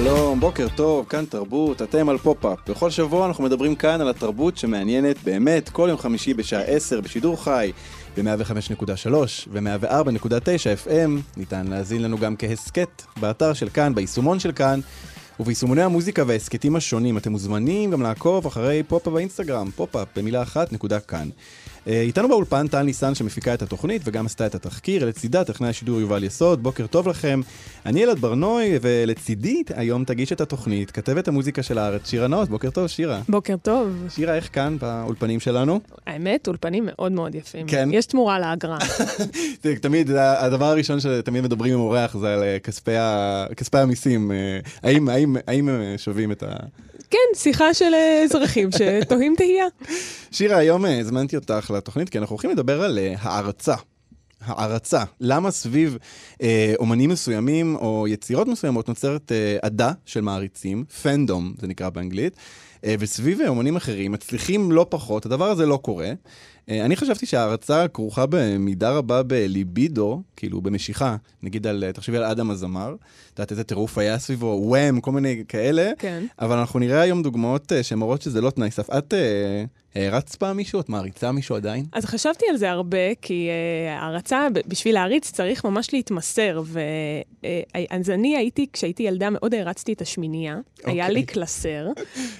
שלום, בוקר טוב, כאן תרבות, אתם על פופ-אפ. בכל שבוע אנחנו מדברים כאן על התרבות שמעניינת באמת כל יום חמישי בשעה 10 בשידור חי ב-105.3 ו-104.9 FM. ניתן להאזין לנו גם כהסכת באתר של כאן, ביישומון של כאן. וביישומוני המוזיקה וההסכתים השונים אתם מוזמנים גם לעקוב אחרי פופ-אפ באינסטגרם, פופ-אפ במילה אחת נקודה כאן. אה, איתנו באולפן טל ניסן שמפיקה את התוכנית וגם עשתה את התחקיר, לצידה טכנאי השידור יובל יסוד, בוקר טוב לכם. אני אלעד ברנוי ולצידי היום תגיש את התוכנית, כתבת המוזיקה של הארץ, שירה נאות, בוקר טוב שירה. בוקר טוב. שירה, איך כאן באולפנים שלנו? האמת, אולפנים מאוד מאוד יפים. כן. יש תמורה לאגרה. תמיד, הדבר הראשון שתמיד מדברים עם אורח זה על אה, כספי, ה, כספי המיסים. אה, האם הם שווים את ה... כן, שיחה של אה, אזרחים שתוהים תהייה. שירה, היום אה, הזמנתי אותך לתוכנית, כי אנחנו הולכים לדבר על אה, הערצה. הערצה. למה סביב אה, אומנים מסוימים או יצירות מסוימות נוצרת אה, עדה של מעריצים, פנדום זה נקרא באנגלית, אה, וסביב אומנים אחרים מצליחים לא פחות, הדבר הזה לא קורה. אה, אני חשבתי שההערצה כרוכה במידה רבה בליבידו, כאילו במשיכה, נגיד על, תחשבי על אדם הזמר, את יודעת איזה טירוף היה סביבו, וואם, כל מיני כאלה, כן. אבל אנחנו נראה היום דוגמאות אה, שמראות שזה לא תנאי סף. את אה, הערצת פעם מישהו? את מעריצה מישהו עדיין? אז חשבתי על זה הרבה, כי uh, הערצה, בשביל להעריץ צריך ממש להתמסר. ואז uh, אני הייתי, כשהייתי ילדה, מאוד הערצתי את השמינייה. Okay. היה אוקיי. לי קלסר,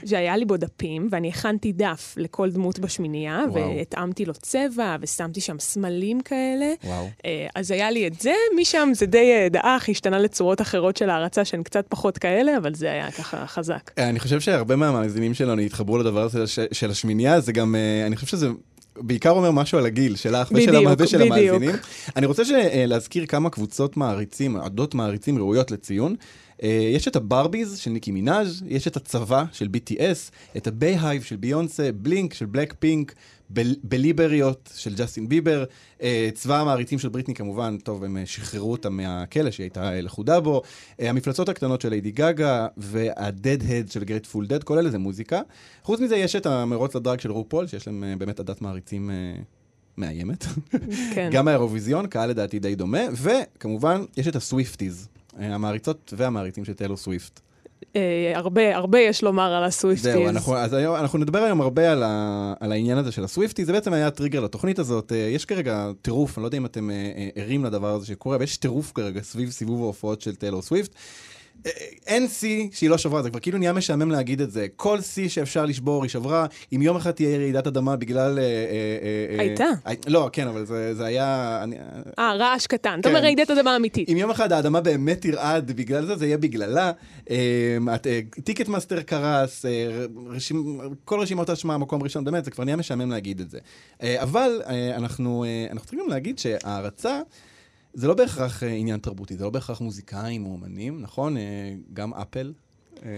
שהיה לי בו דפים, ואני הכנתי דף לכל דמות בשמינייה, וואו. והתאמתי לו צבע, ושמתי שם סמלים כאלה. וואו. אז היה לי את זה, משם זה די דעך, השתנה לצורות אחרות של הערצה שהן קצת פחות כאלה, אבל זה היה ככה חזק. אה, אני חושב שהרבה מהמאזינים שלנו יתחברו לדבר הזה של- של השמינייה, זה גם, אה, אני חושב שזה בעיקר אומר משהו על הגיל שלך ושל בדיוק, המ- ושל בדיוק. המאזינים. אני רוצה אה, להזכיר כמה קבוצות מעריצים, עדות מעריצים ראויות לציון. אה, יש את הברביז של ניקי מנאז', יש את הצבא של BTS, את הבייהייב של ביונסה, בלינק של בלק פינק, הבליבריות של ג'סטין ביבר, אה, צבא המעריצים של בריטני כמובן, טוב, הם אה, שחררו אותה מהכלא שהיא הייתה אה, לכודה בו, המפלצות הקטנות של ליידי גאגה וה- Deadheads של גרייטפול דד, כל אלה זה מוזיקה. חוץ מזה יש את המרוץ לדראג של רופול, שיש להם באמת עדת מעריצים מאיימת. כן. גם האירוויזיון, קהל לדעתי די דומה, וכמובן יש את הסוויפטיז, המעריצות והמעריצים של טיילור סוויפט. אה, הרבה, הרבה יש לומר על הסוויפטיז. זהו, אנחנו, אז היום, אנחנו נדבר היום הרבה על, ה, על העניין הזה של הסוויפטי, זה בעצם היה טריגר לתוכנית הזאת. אה, יש כרגע טירוף, אני לא יודע אם אתם אה, ערים לדבר הזה שקורה, אבל יש טירוף כרגע סביב סיבוב ההופעות של טיילור סוויפט. אה, אין שיא שהיא לא שברה, זה כבר כאילו נהיה משעמם להגיד את זה. כל שיא שאפשר לשבור היא שברה. אם יום אחד תהיה רעידת אדמה בגלל... אה, אה, אה, הייתה. הי- לא, כן, אבל זה, זה היה... אני, אה, רעש קטן. אתה אומר כן. רעידת אדמה אמיתית. אם יום אחד האדמה באמת תרעד בגלל זה, זה יהיה בגללה. טיקט מאסטר קרס, אה, רשימ, כל רשימות ההשמעה, מקום ראשון, באמת, זה כבר נהיה משעמם להגיד את זה. אה, אבל אה, אנחנו, אה, אנחנו צריכים גם להגיד שהערצה... זה לא בהכרח אה, עניין תרבותי, זה לא בהכרח מוזיקאים או אומנים, נכון? אה, גם אפל. אה,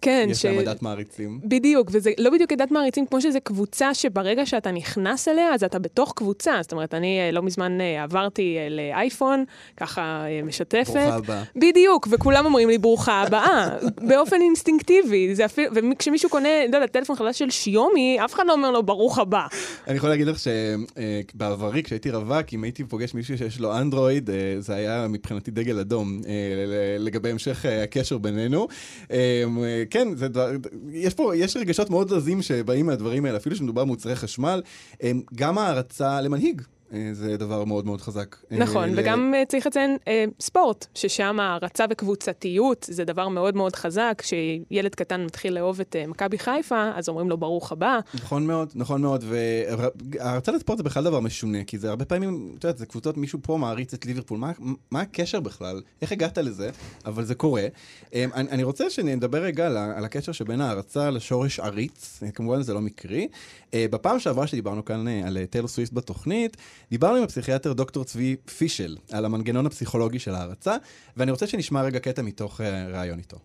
כן, יש ש- להם עדת מעריצים. בדיוק, וזה לא בדיוק עדת מעריצים, כמו שזה קבוצה שברגע שאתה נכנס אליה, אז אתה בתוך קבוצה. זאת אומרת, אני אה, לא מזמן אה, עברתי אה, לאייפון, ככה משתפת. ברוכה הבאה. בדיוק, וכולם אומרים לי ברוכה הבאה, באופן אינסטינקטיבי. זה אפילו, וכשמישהו קונה, לא יודע, טלפון חדש של שיומי, אף אחד לא אומר לו ברוך הבא. אני יכול להגיד לך שבעברי, כשהייתי רווק, אם הייתי פוגש מישהו שיש לו אנדרואיד, זה היה מבחינתי דגל אדום לגבי המשך הקשר בינינו. אה, כן, זה דבר, יש פה, יש רגשות מאוד עזים שבאים מהדברים האלה, אפילו שמדובר במוצרי חשמל. אה, גם הערצה למנהיג. אה, זה דבר מאוד מאוד חזק. אה, נכון, ל- וגם אה, צריך לציין ספורט, ששם הערצה וקבוצתיות זה דבר מאוד מאוד חזק. כשילד קטן מתחיל לאהוב את מכבי חיפה, אז אומרים לו ברוך הבא. נכון מאוד, נכון מאוד, וההרצאה לספורט זה בכלל דבר משונה, כי זה הרבה פעמים, את יודעת, זה קבוצות, מישהו פה מעריץ את ליברפול, מה, מה הקשר בכלל? איך הגעת לזה? אבל זה קורה. אני, אני רוצה שנדבר רגע על, על הקשר שבין ההערצה לשורש עריץ, כמובן זה לא מקרי. בפעם שעברה שדיברנו כאן על טיילור סוויפט בתוכנית, דיברנו עם הפסיכיאטר דוקטור צבי פישל על המנגנון הפסיכולוגי של ההערצה, ואני רוצה שנשמע רגע קטע מתוך אה, ראיון איתו.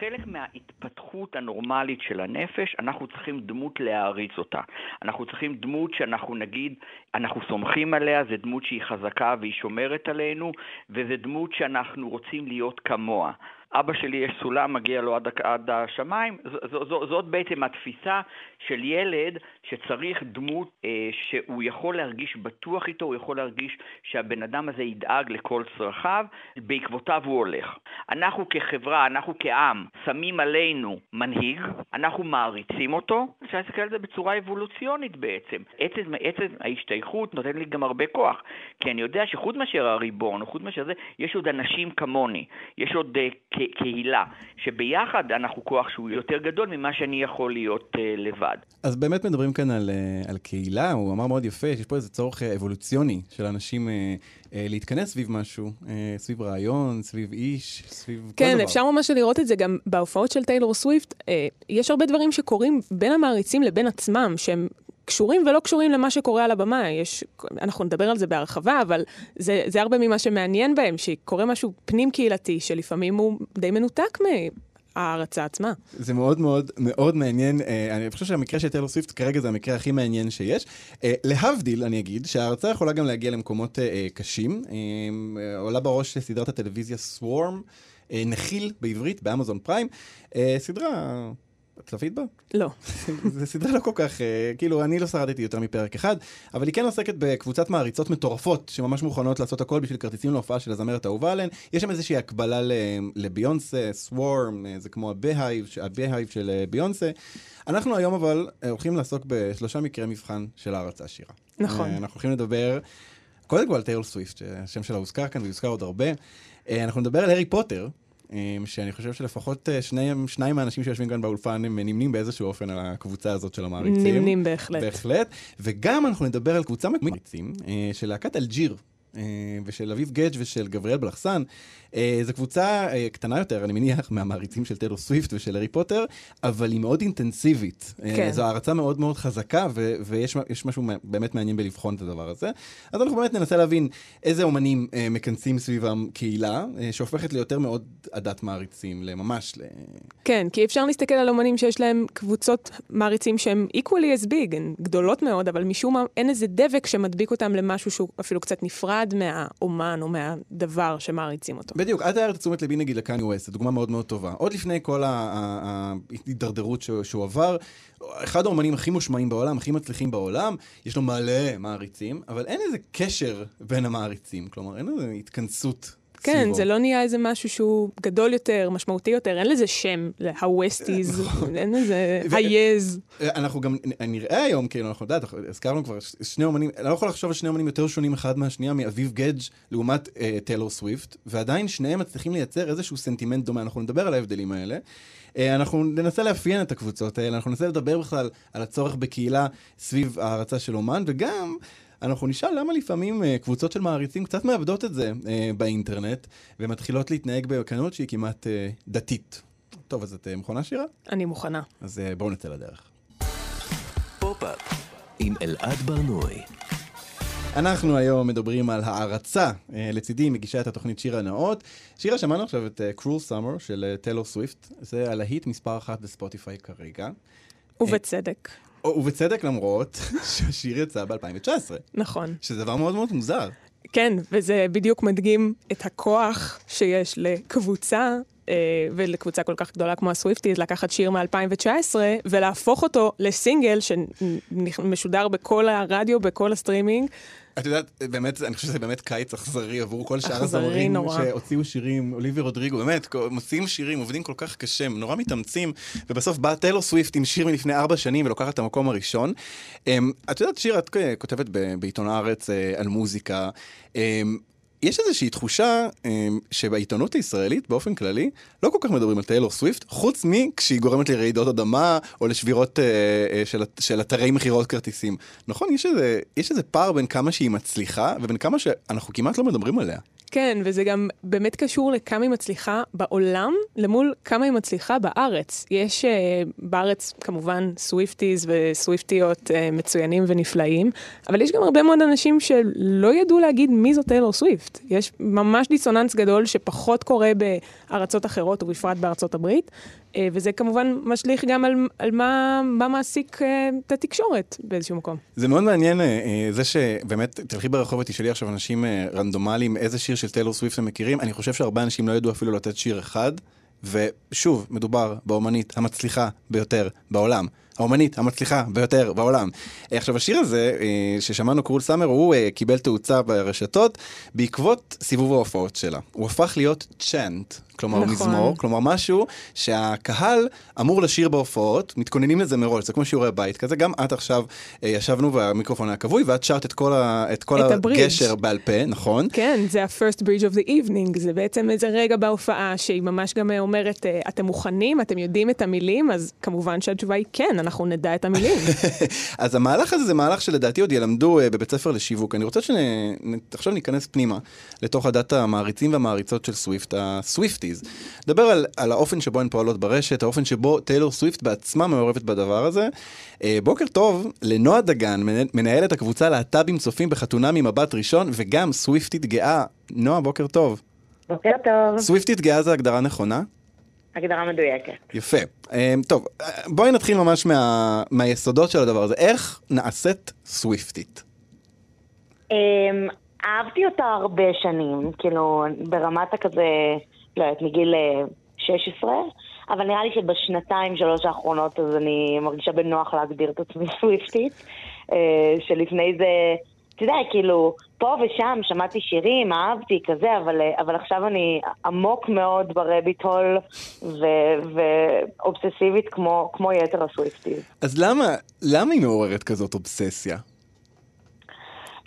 חלק מההתפתחות הנורמלית של הנפש, אנחנו צריכים דמות להעריץ אותה. אנחנו צריכים דמות שאנחנו נגיד, אנחנו סומכים עליה, זו דמות שהיא חזקה והיא שומרת עלינו, וזו דמות שאנחנו רוצים להיות כמוה. אבא שלי יש סולם, מגיע לו עד, עד השמיים. ז, ז, ז, זאת בעצם התפיסה של ילד שצריך דמות אה, שהוא יכול להרגיש בטוח איתו, הוא יכול להרגיש שהבן אדם הזה ידאג לכל צרכיו, בעקבותיו הוא הולך. אנחנו כחברה, אנחנו כעם, שמים עלינו מנהיג, אנחנו מעריצים אותו, אפשר להסתכל על זה בצורה אבולוציונית בעצם. עצם, עצם ההשתייכות נותן לי גם הרבה כוח, כי אני יודע שחוץ מאשר הריבון, חוץ מאשר זה, יש עוד אנשים כמוני, יש עוד אה, קהילה, שביחד אנחנו כוח שהוא יותר גדול ממה שאני יכול להיות uh, לבד. אז באמת מדברים כאן על, uh, על קהילה, הוא אמר מאוד יפה, שיש פה איזה צורך אה, אבולוציוני של אנשים uh, uh, להתכנס סביב משהו, uh, סביב רעיון, סביב איש, סביב כן, כל דבר. כן, אפשר ממש לראות את זה גם בהופעות של טיילור סוויפט. Uh, יש הרבה דברים שקורים בין המעריצים לבין עצמם, שהם קשורים ולא קשורים למה שקורה על הבמה. יש, אנחנו נדבר על זה בהרחבה, אבל זה, זה הרבה ממה שמעניין בהם, שקורה משהו פנים-קהילתי, שלפעמים הוא די מנותק מההערצה עצמה. זה מאוד מאוד מאוד מעניין. אה, אני חושב שהמקרה של טיילור סוויפט כרגע זה המקרה הכי מעניין שיש. אה, להבדיל, אני אגיד, שההרצה יכולה גם להגיע למקומות אה, קשים. עולה בראש סדרת הטלוויזיה סוורם. נחיל בעברית, באמזון פריים. סדרה צפית בה? לא. זו סדרה לא כל כך, אה, כאילו, אני לא שרדתי יותר מפרק אחד, אבל היא כן עוסקת בקבוצת מעריצות מטורפות, שממש מוכנות לעשות הכל בשביל כרטיסים להופעה של הזמרת האהובה עליהן. יש שם איזושהי הקבלה לביונסה, סוורם, אה, זה כמו הבהייב, הבהייב של אה, ביונסה. אנחנו היום אבל הולכים לעסוק בשלושה מקרי מבחן של הערצה, שירה. נכון. אנחנו הולכים לדבר, קודם כל על טיילור סוויפט, שהשם שלה הוזכר כאן ויוזכר עוד הרבה. אנחנו נדבר על הארי פוטר. אמ, שאני חושב שלפחות אה, שני, שניים מהאנשים שיושבים כאן באולפן הם נמנים באיזשהו אופן על הקבוצה הזאת של המעריצים. נמנים בהחלט. בהחלט. וגם אנחנו נדבר על קבוצת מעריצים אה, של להקת אלג'יר. אה, ושל אביב גדג' ושל גבריאל בלחסן. אה, זו קבוצה אה, קטנה יותר, אני מניח, מהמעריצים של טיילור סוויפט ושל הארי פוטר, אבל היא מאוד אינטנסיבית. כן. זו הערצה מאוד מאוד חזקה, ויש משהו באמת מעניין בלבחון את הדבר הזה. אז אנחנו באמת ננסה להבין איזה אומנים מכנסים סביבם קהילה, שהופכת ליותר מאוד עדת מעריצים, לממש... ל... כן, כי אפשר להסתכל על אומנים שיש להם קבוצות מעריצים שהם equally as big, הן גדולות מאוד, אבל משום מה אין איזה דבק שמדביק אותם למשהו שהוא אפילו קצת נפרד. נפרד מהאומן או מהדבר שמעריצים אותו. בדיוק, את הערת תשומת לבי נגיד לקניה ווסט, זו דוגמה מאוד מאוד טובה. עוד לפני כל ההידרדרות שהוא עבר, אחד האומנים הכי מושמעים בעולם, הכי מצליחים בעולם, יש לו מלא מעריצים, אבל אין איזה קשר בין המעריצים, כלומר אין איזה התכנסות כן, סביבו. זה לא נהיה איזה משהו שהוא גדול יותר, משמעותי יותר, אין לזה שם, ה-Westies, נכון. אין לזה ה-Yes. אנחנו גם נראה היום, כאילו, אנחנו יודעת, הזכרנו כבר שני אומנים, אני לא יכול לחשוב על שני אומנים יותר שונים אחד מהשנייה, מאביב גדג' לעומת אה, טיילור סוויפט, ועדיין שניהם מצליחים לייצר איזשהו סנטימנט דומה, אנחנו נדבר על ההבדלים האלה. אה, אנחנו ננסה לאפיין את הקבוצות האלה, אנחנו ננסה לדבר בכלל על הצורך בקהילה סביב ההערצה של אומן, וגם... אנחנו נשאל למה לפעמים uh, קבוצות של מעריצים קצת מאבדות את זה uh, באינטרנט, ומתחילות להתנהג בקנאות שהיא כמעט uh, דתית. טוב, אז את מוכנה שירה? אני מוכנה. אז בואו נצא לדרך. פופ-אפ עם אלעד ברנועי. אנחנו היום מדברים על הערצה. לצידי מגישה את התוכנית שירה נאות. שירה, שמענו עכשיו את קרול uh, סאמר של uh, סוויפט. זה הלהיט מספר אחת בספוטיפיי כרגע. ובצדק. ובצדק למרות שהשיר יצא ב-2019. נכון. שזה דבר מאוד מאוד מוזר. כן, וזה בדיוק מדגים את הכוח שיש לקבוצה ולקבוצה כל כך גדולה כמו הסוויפטיז, לקחת שיר מ-2019 ולהפוך אותו לסינגל שמשודר בכל הרדיו, בכל הסטרימינג. את יודעת, באמת, אני חושב שזה באמת קיץ אכזרי עבור כל שאר הזמרים שהוציאו שירים, אוליביה רודריגו, באמת, מוציאים שירים, עובדים כל כך קשה, הם נורא מתאמצים, ובסוף באה טיילור סוויפט עם שיר מלפני ארבע שנים ולוקחת את המקום הראשון. אמ, את יודעת, שירה, את כותבת בעיתון הארץ אה, על מוזיקה. אמ, יש איזושהי תחושה אה, שבעיתונות הישראלית באופן כללי לא כל כך מדברים על טיילור סוויפט, חוץ מכשהיא גורמת לרעידות אדמה או לשבירות אה, אה, של, של אתרי מכירות כרטיסים. נכון, יש איזה, יש איזה פער בין כמה שהיא מצליחה ובין כמה שאנחנו כמעט לא מדברים עליה. כן, וזה גם באמת קשור לכמה היא מצליחה בעולם, למול כמה היא מצליחה בארץ. יש uh, בארץ כמובן סוויפטיז וסוויפטיות uh, מצוינים ונפלאים, אבל יש גם הרבה מאוד אנשים שלא ידעו להגיד מי זאת טיילור סוויפט. יש ממש דיסוננס גדול שפחות קורה בארצות אחרות, ובפרט בארצות הברית, וזה כמובן משליך גם על, על מה, מה מעסיק uh, את התקשורת באיזשהו מקום. זה מאוד מעניין, uh, זה שבאמת, תלכי ברחוב ותשאלי עכשיו אנשים רנדומליים איזה שיר של טיילור סוויפט הם מכירים, אני חושב שהרבה אנשים לא ידעו אפילו לתת שיר אחד, ושוב, מדובר באומנית המצליחה ביותר בעולם. האומנית המצליחה ביותר בעולם. עכשיו, השיר הזה, אה, ששמענו קרול סאמר, הוא אה, קיבל תאוצה ברשתות בעקבות סיבוב ההופעות שלה. הוא הפך להיות צ'אנט, כלומר נכון. מזמור, כלומר משהו שהקהל אמור לשיר בהופעות, מתכוננים לזה מראש, זה כמו שיעורי בית כזה, גם את עכשיו אה, ישבנו והמיקרופון היה כבוי, ואת שרת את כל, ה, את כל את הגשר בעל פה, נכון? כן, זה ה-first bridge of the evening, זה בעצם איזה רגע בהופעה שהיא ממש גם אומרת, אתם מוכנים, אתם יודעים את המילים, אז כמובן שהתשובה היא כן, אנחנו נדע את המילים. אז המהלך הזה זה מהלך שלדעתי עוד ילמדו uh, בבית ספר לשיווק. אני רוצה שעכשיו ניכנס פנימה לתוך עדת המעריצים והמעריצות של סוויפט, הסוויפטיז. נדבר על, על האופן שבו הן פועלות ברשת, האופן שבו טיילור סוויפט בעצמה מעורבת בדבר הזה. Uh, בוקר טוב לנועה דגן, מנהלת הקבוצה להט"בים צופים בחתונה ממבט ראשון, וגם סוויפטית גאה. נועה, בוקר טוב. בוקר טוב. סוויפטית גאה זה הגדרה נכונה? הגדרה מדויקת. יפה. אמ, טוב, בואי נתחיל ממש מה, מהיסודות של הדבר הזה. איך נעשית סוויפטית? אמ, אהבתי אותה הרבה שנים, כאילו, ברמת הכזה, לא יודעת, מגיל 16, אה, אבל נראה לי שבשנתיים, שלוש האחרונות, אז אני מרגישה בנוח להגדיר את עצמי סוויפטית, אה, שלפני זה... אתה יודע, כאילו, פה ושם שמעתי שירים, אהבתי, כזה, אבל, אבל עכשיו אני עמוק מאוד ברביט הול ואובססיבית כמו, כמו יתר הסוויפטיז. אז למה, למה היא מעוררת כזאת אובססיה?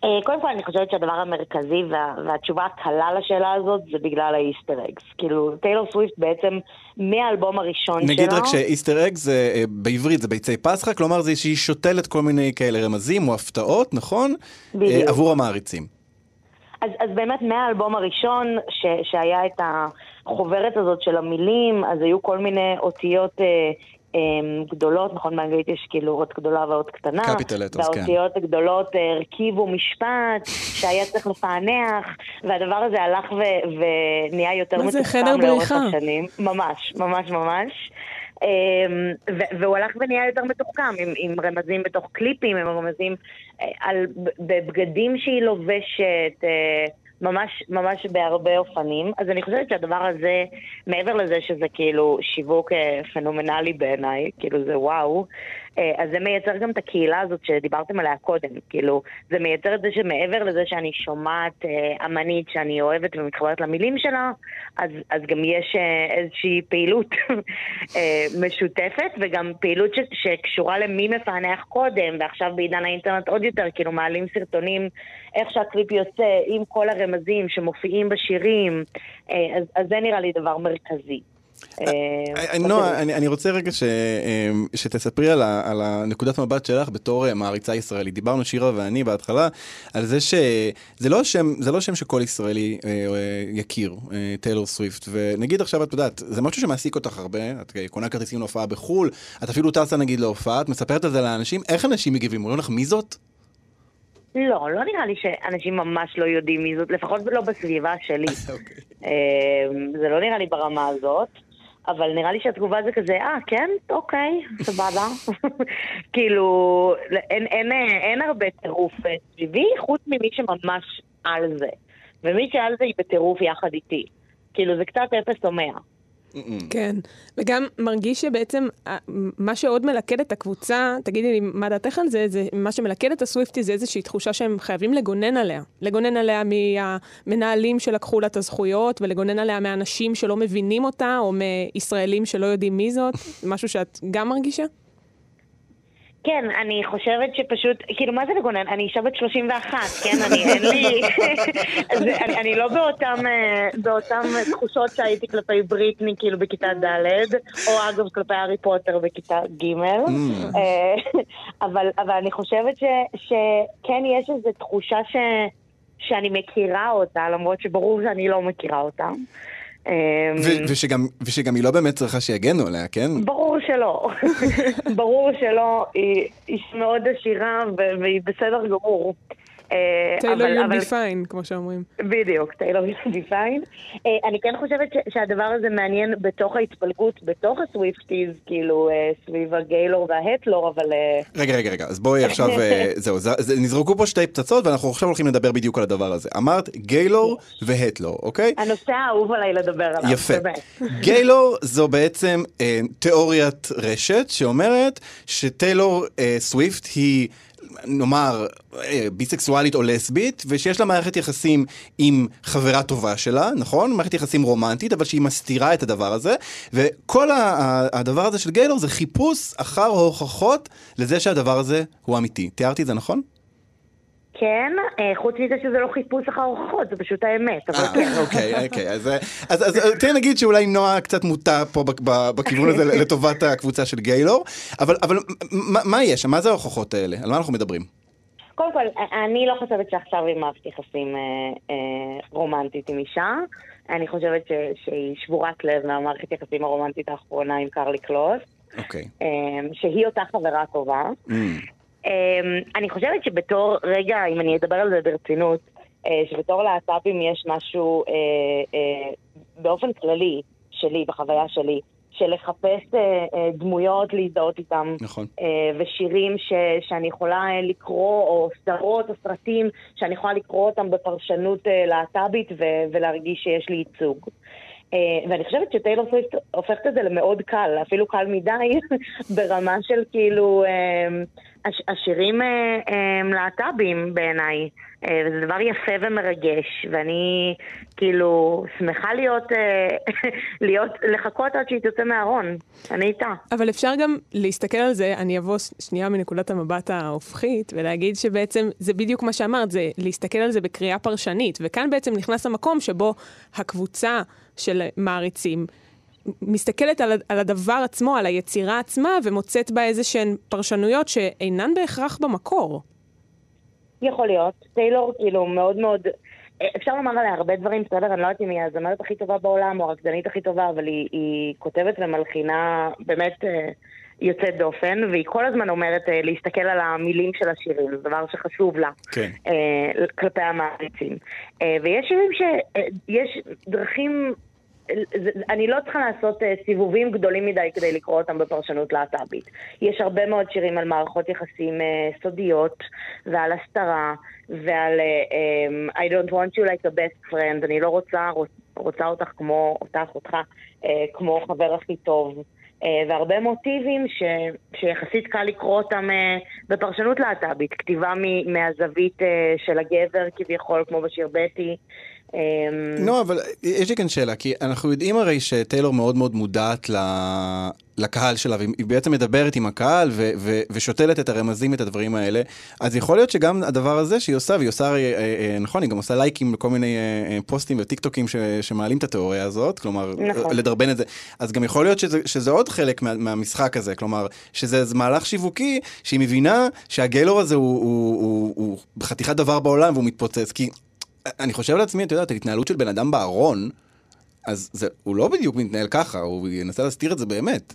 אה, קודם כל אני חושבת שהדבר המרכזי וה, והתשובה הקלה לשאלה הזאת זה בגלל האיסטר אגס. כאילו, טיילור סוויפט בעצם מהאלבום הראשון נגיד שלו... נגיד רק שאיסטר אגס זה אה, בעברית זה ביצי פסחא, כלומר זה שהיא שותלת כל מיני כאלה רמזים או הפתעות, נכון? בדיוק. עבור המעריצים. אז, אז באמת מהאלבום הראשון ש, שהיה את החוברת הזאת של המילים, אז היו כל מיני אותיות אה, גדולות, נכון, באנגלית יש כאילו אות גדולה ואות קטנה. קפיטל כן. והאותיות הגדולות אה, הרכיבו משפט שהיה צריך לפענח, והדבר הזה הלך ו- ונהיה יותר מתוחכם לאורך השנים. ממש, ממש ממש. אמ, והוא הלך ונהיה יותר מתוחכם, עם, עם רמזים בתוך קליפים, עם רמזים אה, על, בבגדים שהיא לובשת. ממש, ממש בהרבה אופנים. אז אני חושבת שהדבר הזה, מעבר לזה שזה כאילו שיווק אה, פנומנלי בעיניי, כאילו זה וואו, אז זה מייצר גם את הקהילה הזאת שדיברתם עליה קודם. כאילו, זה מייצר את זה שמעבר לזה שאני שומעת אה, אמנית שאני אוהבת ומתחברת למילים שלה, אז, אז גם יש איזושהי פעילות משותפת, וגם פעילות ש, שקשורה למי מפענח קודם, ועכשיו בעידן האינטרנט עוד יותר, כאילו מעלים סרטונים, איך שהקליפ יוצא, עם כל הרמזים שמופיעים בשירים, אז, אז זה נראה לי דבר מרכזי. אה, אה, נועה, אני רוצה רגע אה, שתספרי על הנקודת מבט שלך בתור מעריצה ישראלית. דיברנו שירה ואני בהתחלה על זה שזה לא, לא שם שכל ישראלי יכיר, טיילור סוויפט. ונגיד עכשיו, את יודעת, זה משהו שמעסיק אותך הרבה, את קונה כרטיסים להופעה בחו"ל, את אפילו טסה נגיד להופעה, את מספרת את זה לאנשים, איך אנשים מגיבים? אומרים לך מי זאת? לא, לא נראה לי שאנשים ממש לא יודעים מי זאת, לפחות לא בסביבה שלי. אוקיי. זה לא נראה לי ברמה הזאת. אבל נראה לי שהתגובה זה כזה, אה, כן? אוקיי, סבבה. כאילו, אין, אין, אין הרבה טירוף סביבי, חוץ ממי שממש על זה. ומי שעל זה היא בטירוף יחד איתי. כאילו, זה קצת אפס או מאה. כן, וגם מרגיש שבעצם אה, מה שעוד מלכד את הקבוצה, תגידי לי מה דעתך על זה, זה מה שמלכד את הסוויפטי זה איזושהי תחושה שהם חייבים לגונן עליה. לגונן עליה מהמנהלים שלקחו לה את הזכויות, ולגונן עליה מאנשים שלא מבינים אותה, או מישראלים שלא יודעים מי זאת, משהו שאת גם מרגישה? כן, אני חושבת שפשוט, כאילו, מה זה לגונן? אני אישה בת 31, כן? אני, אין לי... אני, אני לא באותם, אה, באותם תחושות שהייתי כלפי בריטני, כאילו, בכיתה ד', או אגב, כלפי הארי פוטר בכיתה ג', mm. אה, אבל, אבל אני חושבת ש, שכן יש איזו תחושה ש... שאני מכירה אותה, למרות שברור שאני לא מכירה אותה. אמ, ו- ושגם, ושגם היא לא באמת צריכה שיגנו עליה, כן? ברור שלא. ברור שלא. היא איש מאוד עשירה והיא בסדר גמור. אה, טיילור be fine, כמו שאומרים. בדיוק, טיילור יוסי פיין. אה, אני כן חושבת ש- שהדבר הזה מעניין בתוך ההתפלגות, בתוך הסוויפטיז, כאילו, אה, סביב הגיילור וההטלור, אבל... רגע, רגע, רגע, אז בואי עכשיו, זהו, זה, זה, נזרקו פה שתי פצצות ואנחנו עכשיו הולכים לדבר בדיוק על הדבר הזה. אמרת גיילור והטלור, אוקיי? הנושא האהוב עליי לדבר עליו, יפה. גיילור זו בעצם תיאוריית רשת שאומרת שטיילור סוויפט היא... נאמר, אה, ביסקסואלית או לסבית, ושיש לה מערכת יחסים עם חברה טובה שלה, נכון? מערכת יחסים רומנטית, אבל שהיא מסתירה את הדבר הזה, וכל הדבר הזה של גיילור זה חיפוש אחר הוכחות לזה שהדבר הזה הוא אמיתי. תיארתי את זה נכון? כן, אה, חוץ מזה שזה לא חיפוש אחר הוכחות, זה פשוט האמת, אבל כן. אה, אוקיי, אוקיי, אז, תן נגיד שאולי נועה קצת מוטה פה בכיוון הזה לטובת הקבוצה של גיילור, אבל, אבל מה, יש? מה זה ההוכחות האלה? על מה אנחנו מדברים? קודם כל, אני לא חושבת שעכשיו היא מערכת יחסים אה, אה, רומנטית עם אישה. אני חושבת ש, שהיא שבורת לב מהמערכת יחסים הרומנטית האחרונה עם קרלי קלוס, אוקיי. אה, שהיא אותה חברה טובה. Mm, אה, אני חושבת שבתור, רגע, אם אני אדבר על זה ברצינות, אה, שבתור להט"בים יש משהו אה, אה, באופן כללי שלי, בחוויה שלי, של לחפש דמויות להזדהות איתם. נכון. ושירים ש, שאני יכולה לקרוא, או סדרות או סרטים שאני יכולה לקרוא אותם בפרשנות להט"בית ולהרגיש שיש לי ייצוג. ואני חושבת שטיילור סוויפט הופכת את זה למאוד קל, אפילו קל מדי, ברמה של כאילו הש- השירים אה, אה, להט"בים בעיניי. אה, וזה דבר יפה ומרגש, ואני כאילו שמחה להיות, אה, להיות, לחכות עד שהיא תצא מהארון. אני איתה. אבל אפשר גם להסתכל על זה, אני אבוא שנייה מנקודת המבט ההופכית, ולהגיד שבעצם זה בדיוק מה שאמרת, זה להסתכל על זה בקריאה פרשנית, וכאן בעצם נכנס המקום שבו הקבוצה של מעריצים מסתכלת על, על הדבר עצמו, על היצירה עצמה, ומוצאת בה איזה שהן פרשנויות שאינן בהכרח במקור. יכול להיות. טיילור כאילו מאוד מאוד... אפשר לומר עליה הרבה דברים, בסדר? אני לא יודעת אם היא הזמרת הכי טובה בעולם או הרקדנית הכי טובה, אבל היא, היא כותבת ומלחינה באמת אה, יוצאת דופן, והיא כל הזמן אומרת אה, להסתכל על המילים של השירים, זה דבר שחשוב לה. כן. אה, כלפי המעריצים. אה, ויש שירים שיש דרכים... אני לא צריכה לעשות אה, סיבובים גדולים מדי כדי לקרוא אותם בפרשנות להט"בית. יש הרבה מאוד שירים על מערכות יחסים אה, סודיות, ועל הסתרה, ועל אה, אה, I don't want you like a best friend, אני לא רוצה, רוצ- רוצה אותך כמו, אותך, אותך, כמו חבר הכי טוב. והרבה מוטיבים ש, שיחסית קל לקרוא אותם בפרשנות להט"בית, כתיבה מהזווית של הגבר כביכול, כמו בשיר בטי. אה, לא, אבל יש לי כאן שאלה, כי אנחנו יודעים הרי שטיילור מאוד מאוד מודעת ל... לקהל שלה, והיא בעצם מדברת עם הקהל ו- ו- ושותלת את הרמזים, את הדברים האלה. אז יכול להיות שגם הדבר הזה שהיא עושה, והיא עושה, הרי, אה, אה, נכון, היא גם עושה לייקים לכל מיני אה, אה, פוסטים וטיקטוקים ש- שמעלים את התיאוריה הזאת, כלומר, נכון. לדרבן את זה. אז גם יכול להיות שזה, שזה עוד חלק מה, מהמשחק הזה, כלומר, שזה מהלך שיווקי, שהיא מבינה שהגיילור הזה הוא, הוא, הוא, הוא חתיכת דבר בעולם והוא מתפוצץ, כי אני חושב לעצמי, את יודעת, ההתנהלות של בן אדם בארון, אז זה, הוא לא בדיוק מתנהל ככה, הוא ינסה להסתיר את זה באמת.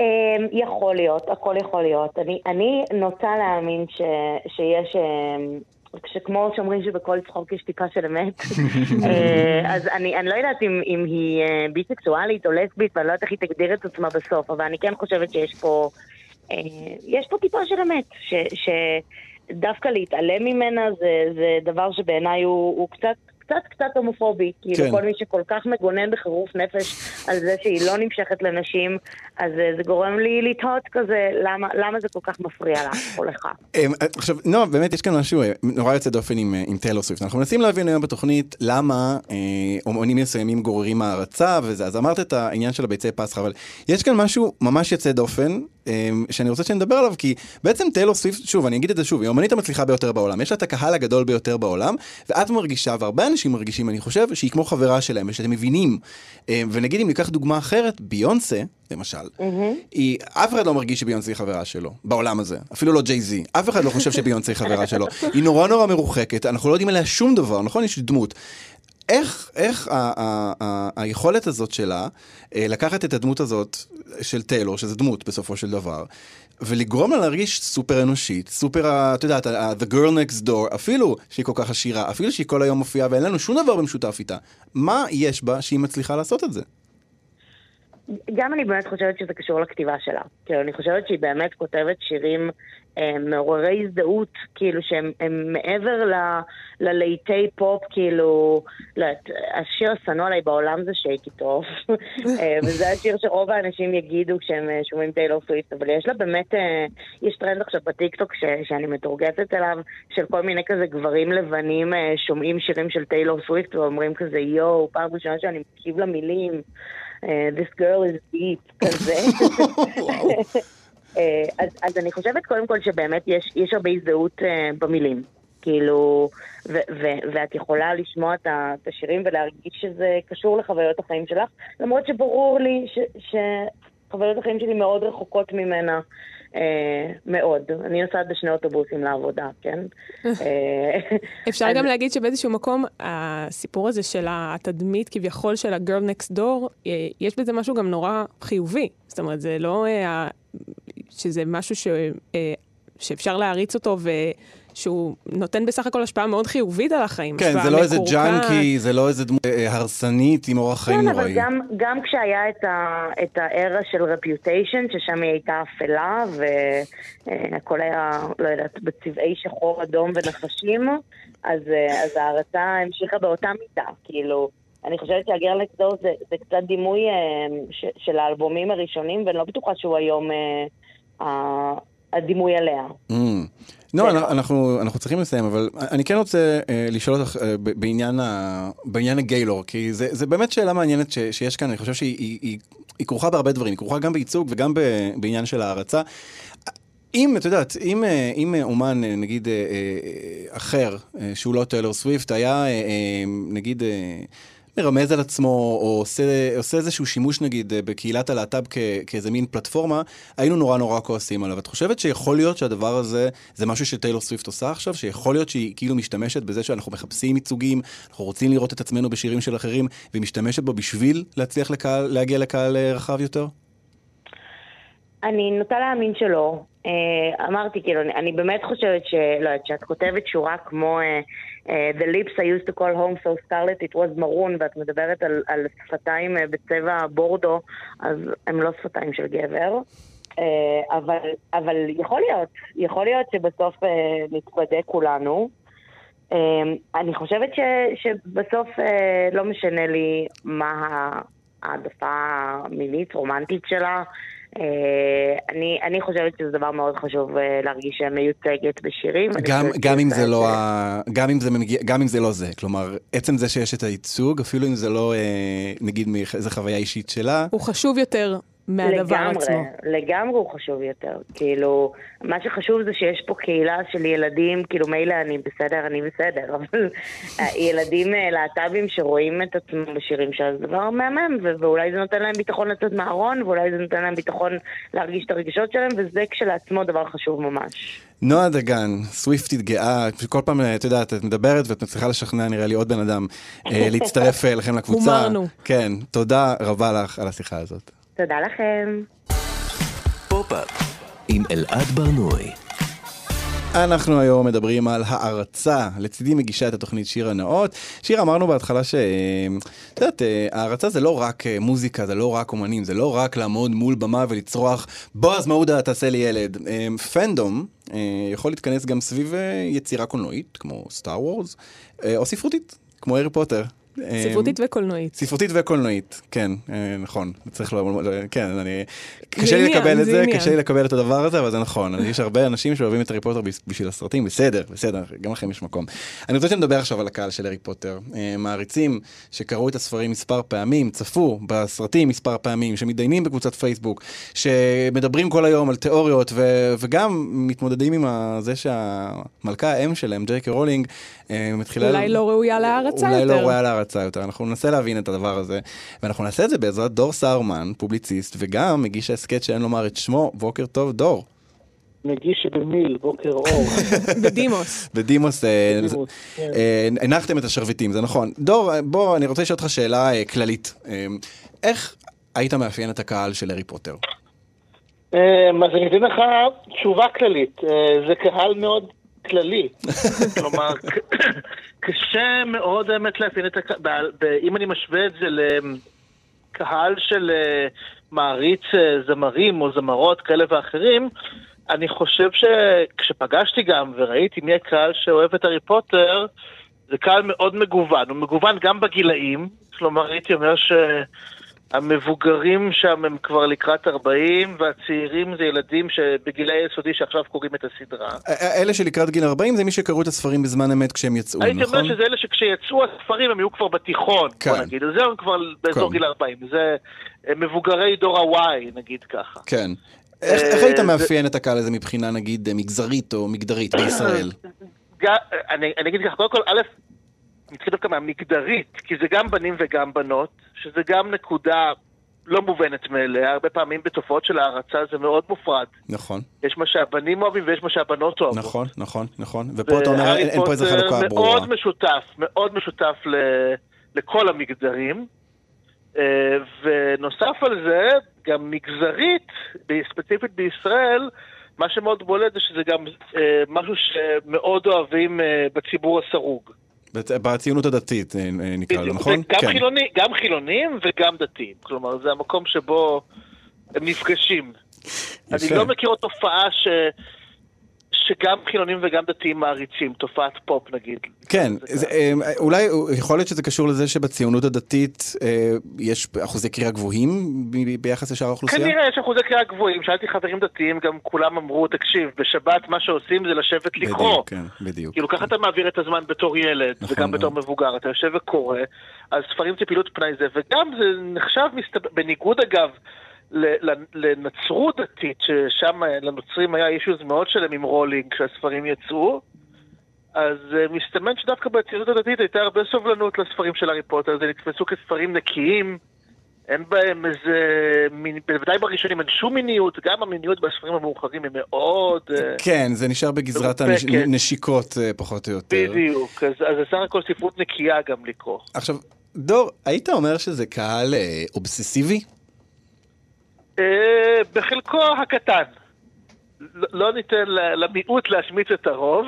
אמ, יכול להיות, הכל יכול להיות. אני, אני נוטה להאמין ש, שיש, אמ, שכמו שאומרים שבכל צחוק יש טיפה של אמת, אה, אז אני, אני לא יודעת אם, אם היא אה, ביסקסואלית או לסבית, ואני לא יודעת איך היא תגדיר את עצמה בסוף, אבל אני כן חושבת שיש פה, אה, יש פה טיפה של אמת, ש, שדווקא להתעלם ממנה זה, זה דבר שבעיניי הוא, הוא קצת... קצת קצת הומופובי, כאילו כן. כל מי שכל כך מגונן בחירוף נפש על זה שהיא לא נמשכת לנשים, אז אה, זה גורם לי לתהות כזה, למה, למה זה כל כך מפריע לך או לך? אמ, עכשיו, נועה, באמת יש כאן משהו אה, נורא יוצא דופן עם, אה, עם טיילור סוויפט. אנחנו מנסים להבין היום בתוכנית למה אה, אומנים מסוימים גוררים הערצה וזה, אז אמרת את העניין של הביצי פסחא, אבל יש כאן משהו ממש יוצא דופן, שאני רוצה שנדבר עליו, כי בעצם טיילור סוויפט, שוב, אני אגיד את זה שוב, היא האמנית המצליחה ביותר בעולם, יש לה את הקהל הגדול ביותר בעולם, ואת מרגישה, והרבה אנשים מרגישים, אני חושב, שהיא כמו חברה שלהם, ושאתם מבינים. אמ, ונגיד אם ניקח דוגמה אחרת, ביונסה, למשל, היא, אף אחד לא מרגיש שביונסה היא חברה שלו, בעולם הזה, אפילו לא ג'יי זי, אף אחד לא חושב שביונסה היא חברה שלו, היא נורא נורא מרוחקת, אנחנו לא יודעים עליה שום דבר, נכון? יש דמות. איך, איך ה- ה- ה- היכולת הזאת שלה, אה, לקחת את הדמות הזאת של טיילור, שזו דמות בסופו של דבר, ולגרום לה להרגיש סופר אנושית, סופר, את יודעת, The Girl Next Door, אפילו שהיא כל כך עשירה, אפילו שהיא כל היום מופיעה ואין לנו שום דבר במשותף איתה, מה יש בה שהיא מצליחה לעשות את זה? גם אני באמת חושבת שזה קשור לכתיבה שלה. כאילו, אני חושבת שהיא באמת כותבת שירים מעוררי הזדהות, כאילו שהם הם מעבר ל, ללהיטי פופ, כאילו, יודעת, השיר השנוא עליי בעולם זה shake it off, אה, וזה השיר שרוב האנשים יגידו כשהם אה, שומעים טיילור סוויפט, אבל יש לה באמת, אה, יש טרנד עכשיו בטיקטוק ש, שאני מתורגטת אליו, של כל מיני כזה גברים לבנים שומעים שירים של טיילור סוויפט ואומרים כזה, יואו, פעם ראשונה שאני מקשיב למילים. This girl is deep, כזה. אה, אז, אז אני חושבת קודם כל שבאמת יש, יש הרבה הזדהות אה, במילים. כאילו, ו- ו- ואת יכולה לשמוע את השירים ולהרגיש שזה קשור לחוויות החיים שלך, למרות שברור לי ש- שחוויות החיים שלי מאוד רחוקות ממנה. אה, מאוד. אני נוסעת בשני אוטובוסים לעבודה, כן? אה, אפשר גם להגיד שבאיזשהו מקום, הסיפור הזה של התדמית כביכול של ה-girl next door, אה, יש בזה משהו גם נורא חיובי. זאת אומרת, זה לא שזה משהו ש, שאפשר להריץ אותו ושהוא נותן בסך הכל השפעה מאוד חיובית על החיים. כן, זה לא איזה. ג'אנקי, זה לא איזה דמות אה, הרסנית עם אורח חיים כן, נוראי. אבל גם, גם כשהיה את, ה, את הארה של רפיוטיישן, ששם היא הייתה אפלה, והכל היה, לא יודעת, בצבעי שחור, אדום ונחשים, אז, אה, אז ההרצה המשיכה באותה מידה, כאילו. אני חושבת שהגרל נקסדור זה, זה קצת דימוי אה, ש, של האלבומים הראשונים, ואני לא בטוחה שהוא היום אה, הדימוי עליה. Mm. לא, זה אנחנו-. אנחנו, צריכים לסיים, אבל אני כן רוצה אה, לשאול אותך אה, בעניין, ה, בעניין הגיילור, כי זה, זה באמת שאלה מעניינת ש, שיש כאן, אני חושב שהיא היא, היא, היא כרוכה בהרבה דברים, היא כרוכה גם בייצוג וגם ב, בעניין של הערצה. אם, את יודעת, אם, אה, אם אומן, אה, נגיד, אה, אחר, שהוא לא טיילור סוויפט, היה, נגיד, מרמז על עצמו, או עושה, עושה איזשהו שימוש, נגיד, אה, בקהילת הלהט"ב כאיזה מין פלטפורמה, היינו נורא נורא כועסים עליו. את חושבת שיכול להיות שהדבר הזה, זה משהו שטיילור סוויפט עושה עכשיו? שיכול להיות שהיא כאילו משתמשת בזה שאנחנו מחפשים ייצוגים, אנחנו רוצים לראות את עצמנו בשירים של אחרים, והיא משתמשת בו בשביל להצליח לקהל, להגיע לקהל אה, רחב יותר? אני נוטה להאמין שלא. אה, אמרתי, כאילו, אני, אני באמת חושבת שלא יודעת, שאת כותבת שורה כמו אה, The lips I used to call home so scarlet it was maroon, ואת מדברת על, על שפתיים אה, בצבע בורדו, אז הם לא שפתיים של גבר. אה, אבל, אבל יכול להיות, יכול להיות שבסוף אה, נתוודה כולנו. אני חושבת ש, שבסוף לא משנה לי מה העדפה המינית, רומנטית שלה. אני, אני חושבת שזה דבר מאוד חשוב אה, להרגיש מיוצגת בשירים. גם, גם, אם זה לא ה... גם, אם זה מגיע... גם אם זה לא זה, כלומר, עצם זה שיש את הייצוג, אפילו אם זה לא, אה, נגיד, מאיזה חוויה אישית שלה, הוא חשוב יותר מהדבר לגמרי, עצמו. לגמרי הוא חשוב יותר. כאילו, מה שחשוב זה שיש פה קהילה של ילדים, כאילו מילא אני בסדר, אני בסדר, אבל ילדים אה, להט"בים שרואים את עצמם בשירים שלה, זה דבר מהמם, ואולי זה נותן להם ביטחון לצאת מהארון, ואולי זה נותן להם ביטחון להרגיש את הרגשות שלהם, וזה כשלעצמו דבר חשוב ממש. נועה דגן, סוויפטית גאה, כל פעם, את יודעת, את מדברת ואת מצליחה לשכנע, נראה לי, עוד בן אדם אה, להצטרף אה, אליכם לקבוצה. הומרנו. כן, תודה רבה לך על השיחה הזאת. תודה לכם. פופ-אפ עם אלעד ברנועי. אנחנו היום מדברים על הערצה. לצידי מגישה את התוכנית שירה נאות. שירה, אמרנו בהתחלה ש... את יודעת, אה, הערצה זה לא רק אה, מוזיקה, זה לא רק אומנים, זה לא רק לעמוד מול במה ולצרוח, בועז מעודה, תעשה לי ילד. אה, fandom אה, יכול להתכנס גם סביב אה, יצירה קולנועית, כמו Star Wars, אה, או ספרותית, כמו הארי פוטר. ספרותית וקולנועית. ספרותית וקולנועית, כן, אה, נכון. צריך לא... כן, אני... קשה לי לקבל את זה. קשה לי לקבל את הדבר הזה, אבל זה נכון. יש הרבה אנשים שאוהבים את הארי פוטר בשביל הסרטים, בסדר, בסדר, גם לכם יש מקום. אני רוצה שנדבר עכשיו על הקהל של הארי פוטר. אה, מעריצים שקראו את הספרים מספר פעמים, צפו בסרטים מספר פעמים, שמתדיינים בקבוצת פייסבוק, שמדברים כל היום על תיאוריות, וגם מתמודדים עם זה שהמלכה האם שלהם, ג'יי קיי רולינג, מתחילה... אולי לא ראויה להערצה אולי יותר. לא ראויה להערצה יותר. אנחנו ננסה להבין את הדבר הזה, ואנחנו נעשה את זה בעזרת דור סהרמן, פובליציסט, וגם מגיש ההסכת שאין לומר את שמו, בוקר טוב, דור. מגיש במיל, בוקר אור. בדימוס. בדימוס, אה, כן. אה, הנחתם את השרביטים, זה נכון. דור, אה, בוא, אני רוצה לשאול אותך שאלה אה, כללית. אה, איך היית מאפיין את הקהל של הארי פוטר? אז אני אתן לך תשובה כללית. אה, זה קהל מאוד כללי. כלומר, קשה מאוד האמת לאפיין את הקהל. אם אני משווה את זה לקהל של אה, מעריץ אה, זמרים או זמרות כאלה ואחרים, אני חושב שכשפגשתי גם וראיתי מי הקהל שאוהב את הארי פוטר, זה קהל מאוד מגוון. הוא מגוון גם בגילאים, כלומר הייתי אומר ש... המבוגרים שם הם כבר לקראת 40, והצעירים זה ילדים שבגילי היסודי שעכשיו קוראים את הסדרה. אה, אה, אלה שלקראת גיל 40 זה מי שקראו את הספרים בזמן אמת כשהם יצאו, הייתי נכון? אומר שזה אלה שכשיצאו הספרים הם יהיו כבר בתיכון, בוא כן. נגיד. אז זהו, הם כבר באזור כן. גיל 40. זה אה, מבוגרי דור ה-Y, נגיד ככה. כן. איך אה, איך היית זה- מאפיין את הקהל הזה מבחינה נגיד אה, מגזרית או מגדרית בישראל? ג- אני, אני אגיד ככה, קודם כל, א', נתחיל דווקא מהמגדרית, כי זה גם בנים וגם בנות, שזה גם נקודה לא מובנת מאליה, הרבה פעמים בתופעות של הערצה זה מאוד מופרד. נכון, יש מה שהבנים אוהבים ויש מה שהבנות אוהבות. נכון, נכון, נכון. ופה אתה אומר, אין אין פה איזה חלוקה ברורה. מאוד משותף, מאוד משותף ל, לכל המגזרים. אה, ונוסף על זה, גם מגזרית, ספציפית בישראל, מה שמאוד בולט זה שזה גם אה, משהו שמאוד אוהבים אה, בציבור הסרוג. בציונות הדתית אה, אה, נקרא לו, בדיוק. נכון? גם, כן. חילוני, גם חילונים וגם דתיים. כלומר, זה המקום שבו הם נפגשים. אני יפה. לא מכיר עוד תופעה ש... שגם חילונים וגם דתיים מעריצים, תופעת פופ נגיד. כן, זה זה, אה, אולי יכול להיות שזה קשור לזה שבציונות הדתית אה, יש אחוזי קריאה גבוהים ביחס לשאר האוכלוסייה? כנראה יש אחוזי קריאה גבוהים, שאלתי חברים דתיים, גם כולם אמרו, תקשיב, בשבת מה שעושים זה לשבת לקרוא. בדיוק, כן, בדיוק. כאילו ככה אתה מעביר את הזמן בתור ילד, נכון וגם בתור מאוד. מבוגר, אתה יושב וקורא, אז ספרים זה פעילות פנאי זה, וגם זה נחשב, מסתבר, בניגוד אגב לנצרות דתית, ששם לנוצרים היה אישוז מאוד שלם עם רולינג כשהספרים יצאו, אז אה, מסתמן שדווקא בציונות הדתית הייתה הרבה סובלנות לספרים של הארי פוטר, זה נתפסו כספרים נקיים, אין בהם איזה, בוודאי בראשונים אין שום מיניות, גם המיניות בספרים המאוחרים היא מאוד... אה, כן, זה נשאר בגזרת. הנשיקות אה, פחות או יותר. בדיוק, אז, זה סך הכל ספרות נקייה גם לקרוא. עכשיו, דור, היית אומר שזה קהל אובססיבי? אה, בחלקו הקטן. לא- לא ניתן למיעוט להשמיץ את הרוב.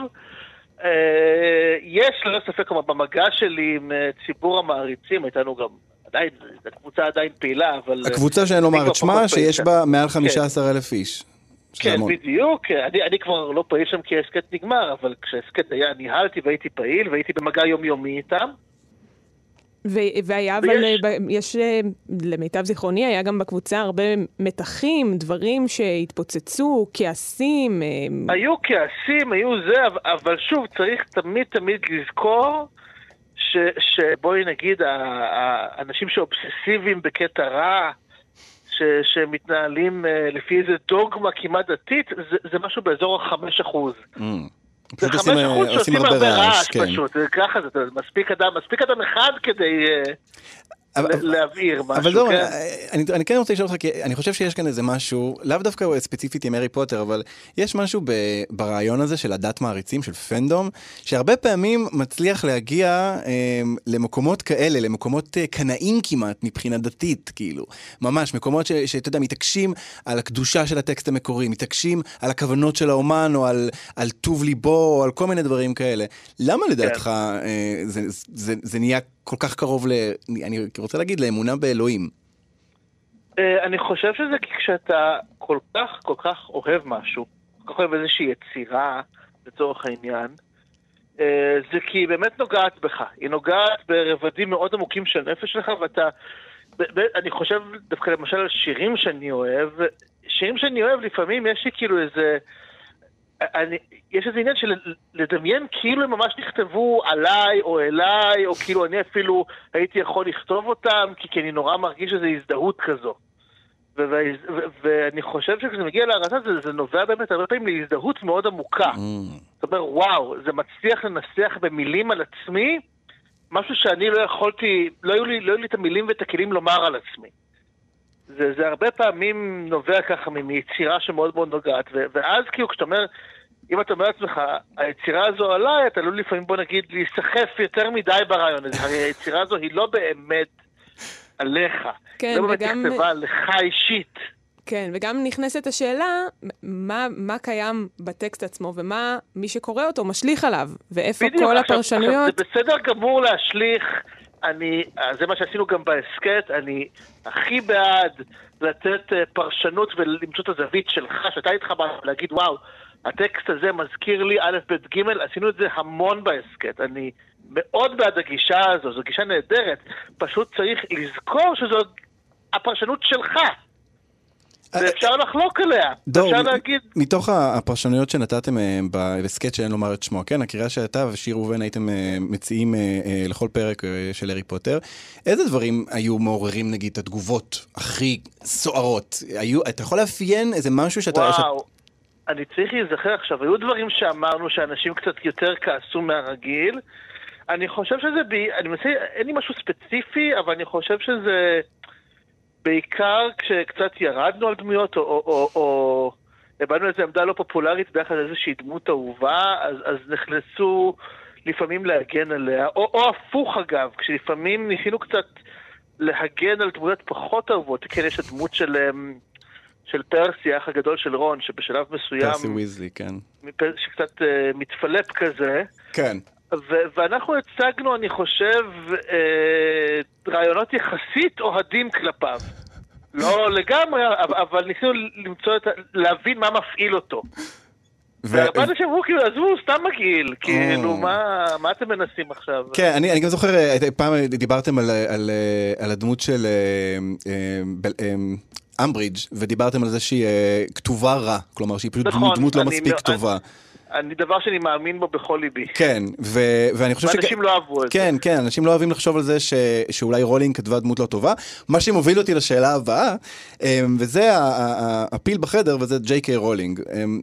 אה, יש ללא ספק, כלומר, במגע שלי עם אה, ציבור המעריצים, הייתה לנו גם, עדיין, הקבוצה עדיין פעילה, אבל... הקבוצה שאין אני לומר את שמה, שיש. בה מעל 15 אלף איש. כן, המון. בדיוק. אני, אני כבר לא פעיל שם כי ההסכת נגמר, אבל כשההסכת היה, ניהלתי והייתי פעיל, והייתי במגע יומיומי איתם. ו- והיה, אבל ויש- אה, יש, אה, למיטב זיכרוני, היה גם בקבוצה הרבה מתחים, דברים שהתפוצצו, כעסים. אה, היו כעסים, היו זה, אבל- שוב, צריך תמיד תמיד לזכור ש, שבואי נגיד, האנשים שאובססיביים בקטע רע, ש, שמתנהלים לפי איזה דוגמה כמעט דתית, זה, זה משהו באזור החמש אחוז. Mm. זה חמש עושים, אה, אחוז עושים שעושים הרבה רעש, כן. פשוט, ככה, זה מספיק אדם, מספיק אדם אחד כדי אה, להבהיר משהו, אבל דור, כן? אני, אני כן רוצה לשאול אותך, כי אני חושב שיש כאן איזה משהו, לאו דווקא ספציפית עם הארי פוטר, אבל יש משהו ב, ברעיון הזה של הדת מעריצים, של פנדום, שהרבה פעמים מצליח להגיע אה, למקומות כאלה, למקומות אה, קנאים כמעט מבחינה דתית, כאילו. ממש, מקומות שאתה יודע, מתעקשים על הקדושה של הטקסט המקורי, מתעקשים על הכוונות של האומן, או על, על טוב ליבו, או על כל מיני דברים כאלה. למה לדעתך אה, זה, זה, זה נהיה כל כך קרוב ל... אני רוצה להגיד, לאמונה באלוהים. אה, אני חושב שזה כי כשאתה כל כך כל כך אוהב משהו, כל כך אוהב איזושהי יצירה, לצורך העניין, אה, זה כי היא באמת נוגעת בך. היא נוגעת ברבדים מאוד עמוקים של הנפש שלך, ואתה... אני חושב דווקא למשל על שירים שאני אוהב, שירים שאני אוהב לפעמים יש לי כאילו איזה... אני, יש איזה עניין של לדמיין כאילו הם ממש נכתבו עליי או אליי, או כאילו אני אפילו הייתי יכול לכתוב אותם, כי, כי אני נורא מרגיש איזו הזדהות כזו. ו- ו- ו- ואני חושב שכשזה מגיע להרצה זה, זה נובע באמת הרבה פעמים להזדהות מאוד עמוקה. זאת אומרת, וואו, זה מצליח לנסח במילים על עצמי, משהו שאני לא יכולתי, לא היו לי, לא היו לי את המילים ואת הכלים לומר על עצמי. זה, זה הרבה פעמים נובע ככה מיצירה שמאוד מאוד נוגעת, ו- ואז כאילו כשאתה אומר, אם אתה אומר לעצמך, היצירה הזו עליי, אתה עלול לפעמים, בוא נגיד, להיסחף יותר מדי ברעיון הזה. הרי היצירה הזו היא לא באמת עליך. כן, לא באמת וגם- נכתבה לך אישית. כן, וגם נכנסת השאלה, מה, מה קיים בטקסט עצמו, ומה מי שקורא אותו משליך עליו, ואיפה בדיוק, כל עכשיו- הפרשנויות. עכשיו, זה בסדר גמור להשליך, אני, זה מה שעשינו גם בהסכת, אני הכי בעד לתת אה, פרשנות ולמצוא את הזווית שלך, שאתה התחברת, ולהגיד, וואו, הטקסט הזה מזכיר לי א', ב', ג', עשינו את זה המון בהסכת. אני מאוד בעד הגישה הזו, זו גישה נהדרת. פשוט צריך לזכור שזו הפרשנות שלך. ואפשר לחלוק עליה. דור, אפשר להגיד, מתוך הפרשנויות שנתתם אה, בהסכת שאין לומר את שמו, כן? הקריאה שאתה ושיר ראובן הייתם אה, מציעים אה, לכל פרק של הארי פוטר, איזה דברים היו מעוררים נגיד את התגובות הכי סוערות? היו, אתה יכול לאפיין איזה משהו שאתה... וואו, אני צריך להיזכר עכשיו, היו דברים שאמרנו שאנשים קצת יותר כעסו מהרגיל. אני חושב שזה, ב... אני מנסה, אין לי משהו ספציפי, אבל אני חושב שזה בעיקר כשקצת ירדנו על דמויות, או, או, או, או הבנו איזו עמדה לא פופולרית ביחד לאיזושהי דמות אהובה, אז, אז נכנסו לפעמים להגן עליה, או, או הפוך אגב, כשלפעמים ניסינו קצת להגן על דמויות פחות אהובות, כן, יש הדמות של... אמ, של פרסי, האח הגדול של רון, שבשלב מסוים, פרסי ויזלי, כן. שקצת uh, מתפלפ כזה, כן. ו- ואנחנו הצגנו, אני חושב, uh, רעיונות יחסית אוהדים כלפיו. לא לגמרי, אבל- ניסינו למצוא את ה... להבין מה מפעיל אותו. ו- והרבה אנשים אמרו, כאילו, עזבו, הוא סתם מגעיל, כאילו, מה אתם מנסים עכשיו? כן, אני, גם זוכר, אה, פעם דיברתם על, אה, הדמות של אה, אה, אה, אמברידג', ודיברתם על זה שהיא אה, כתובה רע, כלומר שהיא פשוט נכון, דמות לא מספיק טובה. אני דבר שאני מאמין בו בכל ליבי. כן, ו- ואני חושב ואנשים לא אהבו את זה. כן, כן, אנשים לא אוהבים לחשוב על זה ש... שאולי רולינג כתבה דמות לא טובה. מה שמוביל אותי לשאלה הבאה, אמ, וזה הפיל בחדר, וזה ג'יי קיי רולינג. אמ,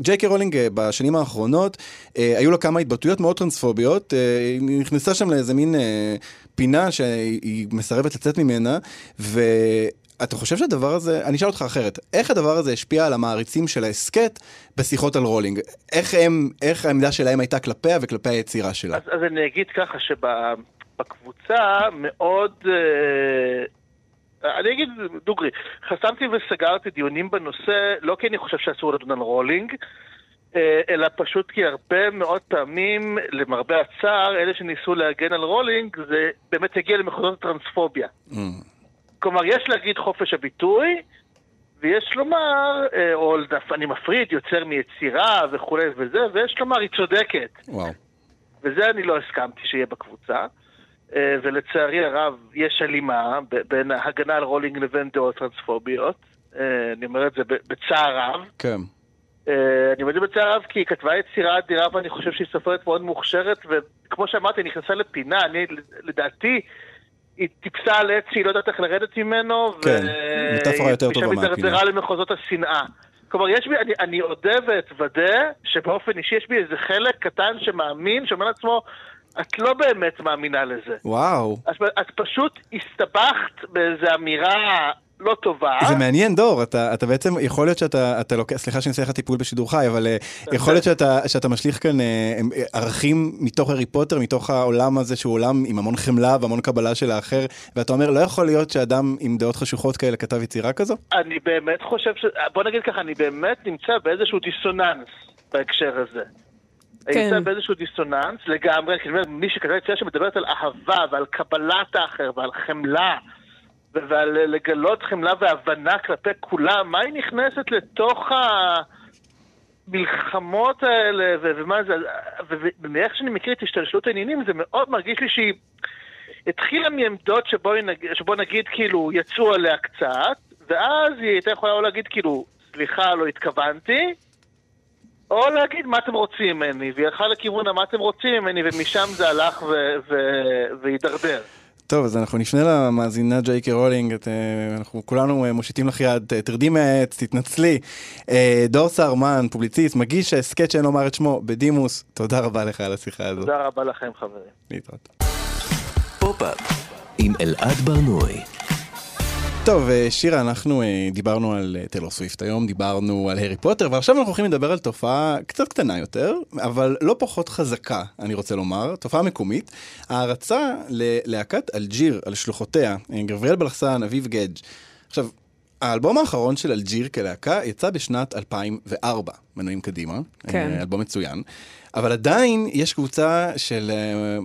ג'יי קיי רולינג אה, בשנים האחרונות, אה, היו לה כמה התבטאויות מאוד טרנספוביות, אה, היא נכנסה שם לאיזה מין פינה שהיא מסרבת לצאת ממנה, ו... אתה חושב שהדבר הזה, אני אשאל אותך אחרת, איך הדבר הזה השפיע על המעריצים של ההסכת בשיחות על רולינג? איך הם, איך העמדה שלהם הייתה כלפיה וכלפי היצירה שלה? אז, אז אני אגיד ככה שבקבוצה מאוד... אה, אני אגיד דוגרי, חסמתי וסגרתי דיונים בנושא, לא כי אני חושב שאסור לדון על רולינג, אה, אלא פשוט כי הרבה מאוד פעמים, למרבה הצער, אלה שניסו להגן על רולינג, זה באמת הגיע למחוזות הטרנספוביה. Mm. כלומר, יש להגיד חופש הביטוי, ויש לומר, אה, או אני מפריד, יוצר מיצירה וכולי וזה, ויש לומר, היא צודקת. וואו. וזה אני לא הסכמתי שיהיה בקבוצה. אה, ולצערי הרב, יש הלימה בין ההגנה על רולינג לבין דעות טרנספוביות. אה, אני אומר את זה בצער רב. כן. אני אומר את זה בצער רב כי היא כתבה יצירה אדירה ואני חושב שהיא סופרת מאוד מוכשרת, וכמו שאמרתי, נכנסה לפינה, אני, לדעתי, היא טיפסה על עץ שהיא לא יודעת איך לרדת ממנו, כן, מטאפורה יותר טובה מהפינה. הידרדרה למחוזות השנאה. כלומר, יש בי, אני, אני אודה ואתוודה שבאופן אישי יש בי איזה חלק קטן שמאמין, שאומר לעצמו, את לא באמת מאמינה לזה. וואו. את, את פשוט הסתבכת באיזו אמירה לא טובה. זה מעניין, דור, אתה, אתה בעצם, יכול להיות שאתה, אתה לוקח, סליחה שאני עושה לך טיפול בשידור חי, אבל אה, יכול להיות שאתה, שאתה משליך כאן אה, אה, ערכים מתוך הארי פוטר, מתוך העולם הזה שהוא עולם עם המון חמלה והמון קבלה של האחר, ואתה אומר, לא יכול להיות שאדם עם דעות חשוכות כאלה כתב יצירה כזו? אני באמת חושב ש... בוא נגיד ככה, אני באמת נמצא באיזשהו דיסוננס בהקשר הזה. אני כן. נמצא באיזשהו דיסוננס לגמרי, כי אני אומר, מי שכתב יצירה שמדברת על אהבה ועל קבלת האחר ועל חמלה ועל לגלות חמלה והבנה כלפי כולם, מה היא נכנסת לתוך. המלחמות האלה, ומה זה, ומאיך שאני מכיר את השתלשלות העניינים, זה מאוד מרגיש לי שהיא התחילה מעמדות שבו, נג- שבו נגיד כאילו יצאו עליה קצת, ואז היא הייתה יכולה או להגיד כאילו, סליחה, לא התכוונתי, או להגיד מה אתם רוצים ממני, והיא הלכה לכיוון המה אתם רוצים ממני, ומשם זה הלך ו- ו- והידרדר. טוב, אז אנחנו נפנה למאזינה ג'יי קיי רולינג, את, אה, אנחנו כולנו אה, מושיטים לך יד, תרדי מהעץ, תתנצלי. אה, דור סער-מן, פובליציסט, מגיש הסכת שאין לומר את שמו, בדימוס, תודה רבה לך על השיחה הזו. תודה רבה לכם, חברים. להתראות. טוב, אה, שירה, אנחנו אה, דיברנו על אה, טיילור סוויפט היום, דיברנו על הארי פוטר, ועכשיו אנחנו הולכים לדבר על תופעה קצת קטנה יותר, אבל לא פחות חזקה, אני רוצה לומר, תופעה מקומית, הערצה ללהקת אלג'יר על שלוחותיה, גבריאל בלחסן, אביב גדג'. עכשיו, האלבום האחרון של אלג'יר כלהקה יצא בשנת 2004, מנויים קדימה, כן. אלבום מצוין, אבל עדיין יש קבוצה של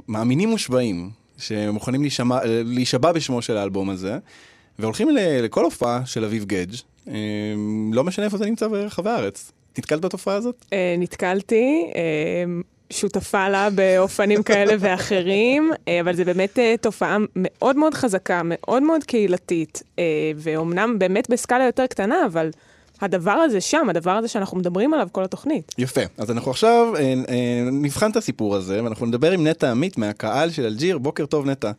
מאמינים מושבעים, שמוכנים להישבע בשמו של האלבום הזה. והולכים לכל הופעה של אביב גדג', אה, לא משנה איפה זה נמצא ברחבי הארץ. נתקלת בתופעה הזאת? אה, נתקלתי, אה, שותפה לה באופנים כאלה ואחרים, אבל זו באמת תופעה מאוד מאוד חזקה, מאוד מאוד קהילתית, ואומנם באמת בסקאלה יותר קטנה, אבל הדבר הזה שם, הדבר הזה שאנחנו מדברים עליו כל התוכנית. יפה. אז אנחנו עכשיו אה, אה, נבחן את הסיפור הזה, ואנחנו נדבר עם נטע עמית מהקהל של אלג'יר. בוקר טוב, נטע.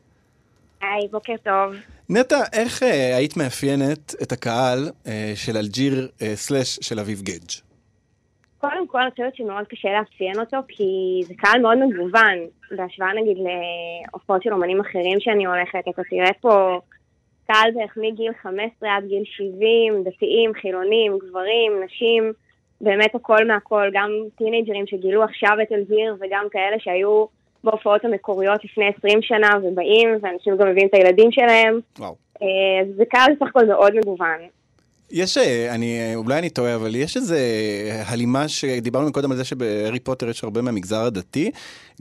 היי, בוקר טוב. נטע, איך אה, היית מאפיינת את הקהל אה, של אלג'יר אה, סלאש של אביב גדג'? קודם כל, אני חושבת שמאוד קשה לאפיין אותו, כי זה קהל מאוד מגוון, בהשוואה נגיד להופעות של אומנים אחרים שאני הולכת, אתה תראה פה קהל בערך מגיל 15 עד גיל 70, דתיים, חילונים, גברים, נשים, באמת הכל מהכל, גם טינאייג'רים שגילו עכשיו את אלג'יר, וגם כאלה שהיו בהופעות המקוריות לפני 20 שנה ובאים, ואנשים גם מביאים את הילדים שלהם. וואו. אה, אז זה קהל בסך הכל מאוד מגוון. יש, אה, אני, אה, אולי אני טועה, אבל יש איזה הלימה שדיברנו קודם על זה שבהארי פוטר יש הרבה מהמגזר הדתי.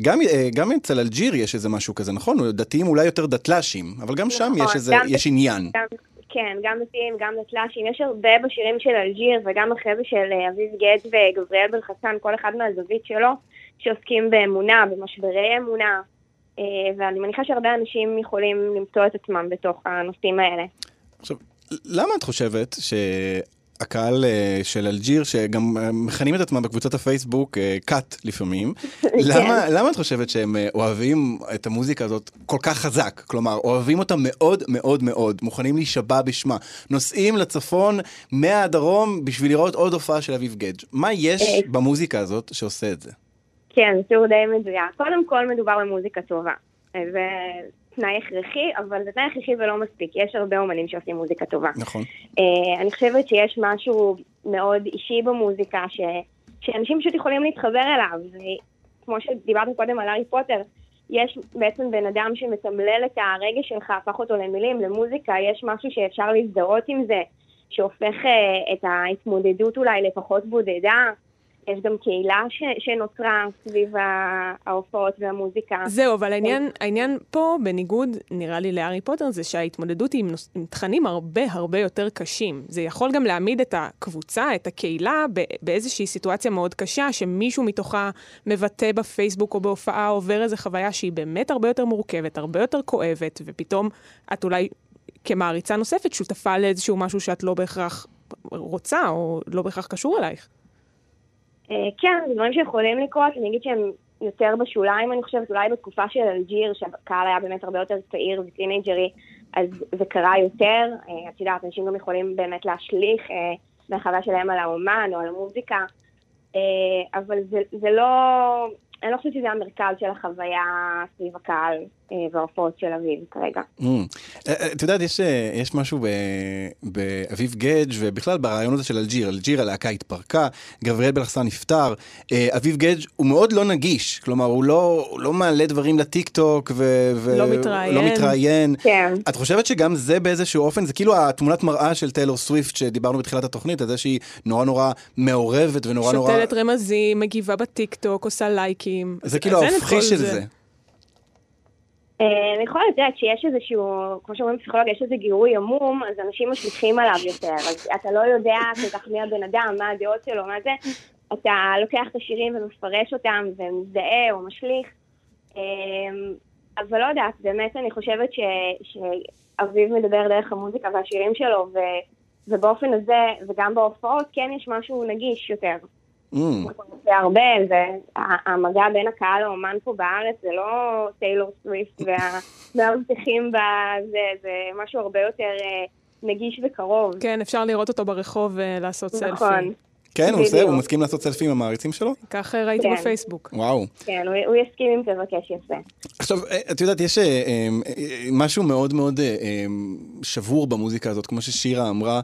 גם, גם אצל אלג'יר יש איזה משהו כזה, נכון? דתיים אולי יותר דתל"שים, אבל גם שם נכון, יש איזה, גם- יש עניין. גם, כן, גם דתיים, גם דתל"שים, יש הרבה בשירים של אלג'יר וגם זה של אביב גט וגבריאל בן חסן, כל אחד מהזווית שלו, שעוסקים באמונה, במשברי אמונה, אה, ואני מניחה שהרבה אנשים יכולים למצוא את עצמם בתוך הנושאים האלה. עכשיו, למה את חושבת שהקהל אה, של אלג'יר, שגם אה, מכנים את עצמם בקבוצות הפייסבוק קאט לפעמים, למה, למה את חושבת שהם אה, אוהבים את המוזיקה הזאת כל כך חזק? כלומר, אוהבים אותה מאוד מאוד מאוד, מוכנים להישבע בשמה, נוסעים לצפון מהדרום בשביל לראות עוד הופעה של אביב גדג'. מה יש במוזיקה הזאת שעושה את זה? כן, זה תיאור די מדויק. קודם כל מדובר במוזיקה טובה. אה, זה תנאי הכרחי, אבל זה תנאי הכרחי ולא מספיק. יש הרבה אומנים שעושים מוזיקה טובה. נכון. אה, אני חושבת שיש משהו מאוד אישי במוזיקה, ש, שאנשים פשוט יכולים להתחבר אליו. כמו שדיברתם קודם על הארי פוטר, יש בעצם בן אדם שמתמלל את הרגש שלך, הפך אותו למילים, למוזיקה, יש משהו שאפשר להזדהות עם זה, שהופך אה, את ההתמודדות אולי לפחות בודדה. יש גם קהילה ש, שנוצרה סביב ההופעות והמוזיקה. זהו, אבל העניין, העניין פה, בניגוד, נראה לי, להארי פוטר, זה שההתמודדות היא עם, נוס, עם תכנים הרבה הרבה יותר קשים. זה יכול גם להעמיד את הקבוצה, את הקהילה, באיזושהי סיטואציה מאוד קשה, שמישהו מתוכה מבטא בפייסבוק או בהופעה, עובר איזו חוויה שהיא באמת הרבה יותר מורכבת, הרבה יותר כואבת, ופתאום את אולי כמעריצה נוספת שותפה לאיזשהו משהו שאת לא בהכרח רוצה, או לא בהכרח קשור אלייך. אה, כן, זה דברים שיכולים לקרות, אני אגיד שהם יותר בשוליים, אני חושבת, אולי בתקופה של אלג'יר, שהקהל היה באמת הרבה יותר צעיר וטינג'רי, אז זה קרה יותר. אה, את יודעת, אנשים גם יכולים באמת להשליך אה, מהחוויה שלהם על האומן או על המוזיקה, אבל זה, זה לא, אני לא חושבת שזה המרכז של החוויה סביב הקהל וההופעות של אביב כרגע. Mm. אה, אה, את יודעת, יש, אה, יש משהו באביב גדג' ובכלל ברעיון הזה של אלג'יר. אלג'יר, הלהקה התפרקה, גבריאל בלחסן נפטר. אה, אביב גדג' הוא מאוד לא נגיש, כלומר, הוא לא, הוא לא מעלה דברים לטיק טוק ו... ו- לא מתראיין. לא מתראיין. כן. את חושבת שגם זה באיזשהו אופן, זה כאילו התמונת מראה של טיילור סוויפט שדיברנו בתחילת התוכנית, על זה שהיא נורא נורא מעורבת ונורא נורא... שותלת רמזים, מגיבה בטיקטוק, עושה לייקים. זה כאילו ההופכי של זה. אה, אני יכולה לדעת שיש איזשהו, כמו שאומרים פסיכולוגיה, יש איזה גירוי עמום, אז אנשים משליכים עליו יותר. אז אתה לא יודע כל כך מי הבן אדם, מה הדעות שלו, מה זה, אתה לוקח את השירים ומפרש אותם ומזדהה או משליך. אמ, אבל לא יודעת, באמת אני חושבת ש, שאביב מדבר דרך המוזיקה והשירים שלו, ו, ובאופן הזה, וגם בהופעות, כן יש משהו נגיש יותר. Mm. זה הרבה, והמגע בין הקהל לאומן פה בארץ זה לא טיילור סוויפט והמאבטחים בזה, זה משהו הרבה יותר אה, נגיש וקרוב. כן, אפשר לראות אותו ברחוב ולעשות נכון. סלפי. נכון. כן, הוא עושה, הוא מסכים לעשות סלפי עם המעריצים שלו? כך אה, ראיתי כן. בפייסבוק. וואו. כן, הוא, יסכים אם תבקש יפה. עכשיו, אה, את יודעת, יש אה, משהו מאוד מאוד שבור במוזיקה הזאת, כמו ששירה אמרה.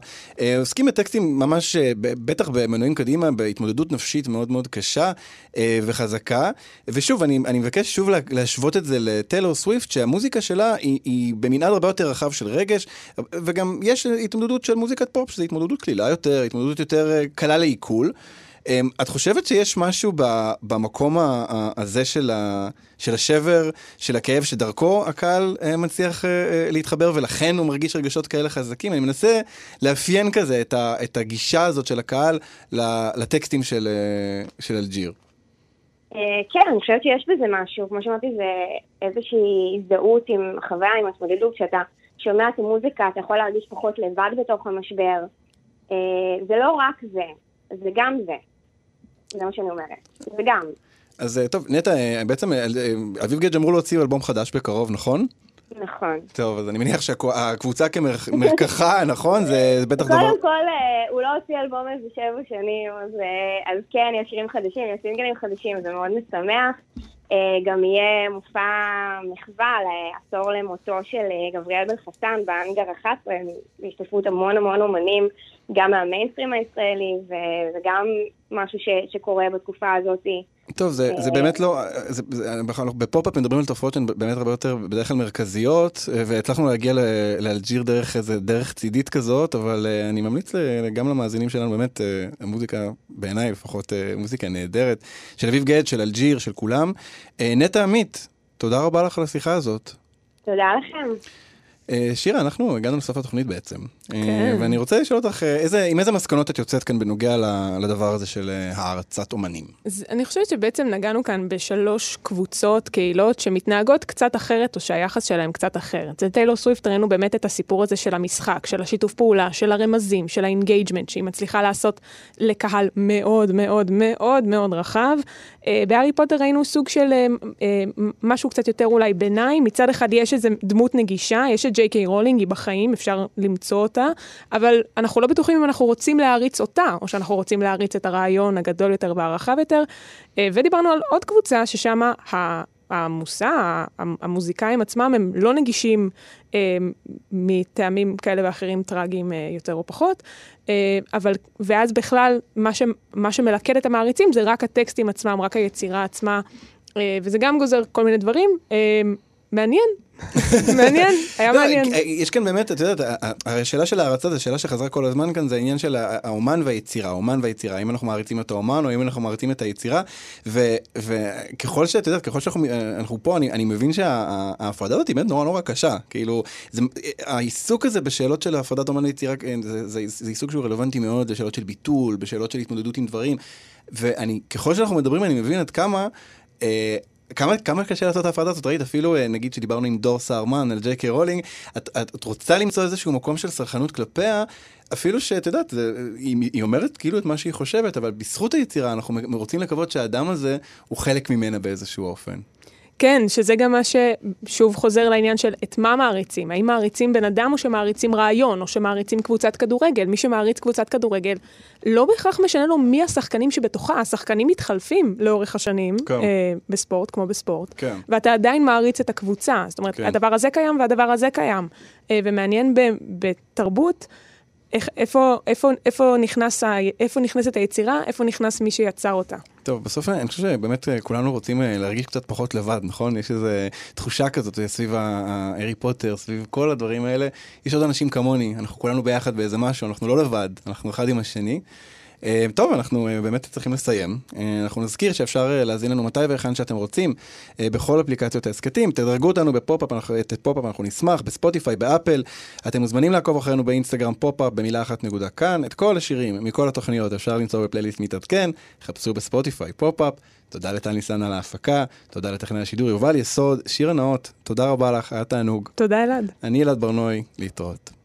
עוסקים בטקסטים ממש, בטח במנועים קדימה, בהתמודדות נפשית מאוד מאוד קשה וחזקה. ושוב, אני, אני מבקש שוב לה- להשוות את זה לטיילור סוויפט, שהמוזיקה שלה היא, היא במנעד הרבה יותר רחב של רגש, וגם יש התמודדות של מוזיקת פופ, שזו התמודדות קלילה יותר, התמודדות יותר קלה לעיכול. אמ, את חושבת שיש משהו במקום הזה של, ה- של השבר, של הכאב, שדרכו הקהל אה, מצליח אה, אה, להתחבר, ולכן הוא מרגיש רגשות כאלה חזקים? אני מנסה לאפיין כזה את, ה- את הגישה הזאת של הקהל לטקסטים של, של אלג'יר. כן, אני חושבת שיש בזה משהו. כמו שאמרתי, זה איזושהי הזדהות עם החוויה, עם התמודדות. כשאתה שומע את המוזיקה, אתה יכול להרגיש פחות לבד בתוך המשבר. זה לא רק זה, זה גם זה. זה מה שאני אומרת. זה גם. אז אה, טוב, נטע, אה, בעצם אה, אביב גדג' אמרו להוציא אלבום חדש בקרוב, נכון? נכון. טוב, אז אני מניח שהקבוצה כמרקחה, נכון? זה זה בטח דבר... קודם כל, הוא לא הוציא אלבום איזה שבע שנים, אז, אז כן, יש שירים חדשים, יש סינגלים חדשים, זה מאוד משמח. גם יהיה מופע מחווה לעשור למותו של גבריאל בן חסן באנגר 11, בהשתתפות המון המון אומנים, גם מהמיינסטרים הישראלי, ו- וגם משהו ש- שקורה בתקופה הזאת. טוב, זה, זה באמת לא, זה, זה, בפופ-אפ מדברים על תופעות שהן באמת הרבה יותר בדרך כלל מרכזיות, והצלחנו להגיע לאלג'יר דרך איזה דרך צדדית כזאת, אבל uh, אני ממליץ גם למאזינים שלנו, באמת, המוזיקה, בעיניי לפחות, מוזיקה נהדרת, של אביב גדג', של אלג'יר, של כולם. נטע עמית, תודה רבה לך על השיחה הזאת. תודה לכם. אה, שירה, אנחנו הגענו לסוף התוכנית בעצם. אה, כן. ואני רוצה לשאול אותך, אה, איזה, עם איזה מסקנות את יוצאת כאן בנוגע לדבר הזה של הערצת אומנים? אז אני חושבת שבעצם נגענו כאן בשלוש קבוצות, קהילות, שמתנהגות קצת אחרת, או שהיחס שלהם קצת אחרת. זה טיילור סוויפט, ראינו באמת את הסיפור הזה של המשחק, של השיתוף פעולה, של הרמזים, של ה engagement, שהיא מצליחה לעשות לקהל מאוד מאוד מאוד מאוד רחב. אה, בהארי פוטר ראינו סוג של אה, אה, משהו קצת יותר אולי ביניים. מצד אחד יש איזו דמות נגישה, יש את ג'יי קיי רולינג, היא בחיים, אפשר למצוא אותה, אבל אנחנו לא בטוחים אם אנחנו רוצים להעריץ אותה, או שאנחנו רוצים להעריץ את הרעיון הגדול יותר והרחב יותר. ודיברנו על עוד קבוצה ששם המושא, המוזיקאים עצמם הם לא נגישים אה, מטעמים כאלה ואחרים טרגיים אה, יותר או פחות, אה, אבל, ואז בכלל מה, ש, מה שמלכד את המעריצים זה רק הטקסטים עצמם, רק היצירה עצמה, אה, וזה גם גוזר כל מיני דברים. אה, מעניין, מעניין, היה לא, מעניין. אה, יש כאן באמת, את יודעת, השאלה של הערצה זו שאלה שחזרה כל הזמן כאן, זה העניין של האומן והיצירה, האומן והיצירה, האם אנחנו מעריצים את האומן או האם אנחנו מעריצים את היצירה, וככל שאת יודעת, ככל שאנחנו אה, פה, אני, אני מבין שההפרדה הזאת היא באמת נורא נורא קשה, כאילו, זה, העיסוק הזה בשאלות של הפרדת אומן ויצירה, אה, זה, עיסוק שהוא רלוונטי מאוד לשאלות של ביטול, בשאלות של התמודדות עם דברים, ואני, ככל שאנחנו מדברים, אני מבין עד כמה, אה, כמה, כמה קשה לעשות את ההפרדה הזאת, ראית אפילו אה, נגיד שדיברנו עם דור סהרמן על ג'יי קיי רולינג, את, את, את רוצה למצוא איזשהו מקום של סלחנות כלפיה, אפילו שאת יודעת, זה- היא, היא אומרת כאילו את מה שהיא חושבת, אבל בזכות היצירה אנחנו רוצים לקוות שהאדם הזה הוא חלק ממנה באיזשהו אופן. כן, שזה גם מה ששוב חוזר לעניין של את מה מעריצים. האם מעריצים בן אדם או שמעריצים רעיון, או שמעריצים קבוצת כדורגל. מי שמעריץ קבוצת כדורגל, לא בהכרח משנה לו מי השחקנים שבתוכה. השחקנים מתחלפים לאורך השנים כן. אה, בספורט, כמו בספורט. כן. ואתה עדיין מעריץ את הקבוצה. זאת אומרת, כן. הדבר הזה קיים והדבר הזה קיים. אה, ומעניין ב, בתרבות, איך, איפה, איפה, איפה, נכנס ה, איפה נכנסת היצירה, איפה נכנס מי שיצר אותה. טוב, בסוף אני חושב שבאמת אה, כולנו רוצים אה, להרגיש קצת פחות לבד, נכון? יש איזו תחושה כזאת אה, סביב הארי פוטר, סביב כל הדברים האלה. יש עוד אנשים כמוני, אנחנו כולנו ביחד באיזה משהו, אנחנו לא לבד, אנחנו אחד עם השני. אה, טוב, אנחנו אה, באמת צריכים לסיים. אה, אנחנו נזכיר שאפשר להאזין לנו מתי והיכן שאתם רוצים, בכל אפליקציות ההסכתים. תדרגו אותנו בפופ-אפ, את פופ-אפ אנחנו נשמח, בספוטיפיי, באפל. אתם מוזמנים לעקוב אחרינו באינסטגרם פופ-אפ במילה אחת נקודה כאן. את כל השירים מכל התוכניות אפשר למצוא בפלייליסט מתעדכן. חפשו בספוטיפיי פופ-אפ. תודה לטל ניסן על ההפקה, תודה לטכנאי השידור יובל יסוד, שירה נאות, תודה רבה לך, היה תענוג. תודה אלעד. אני אלעד ברנועי, להתראות.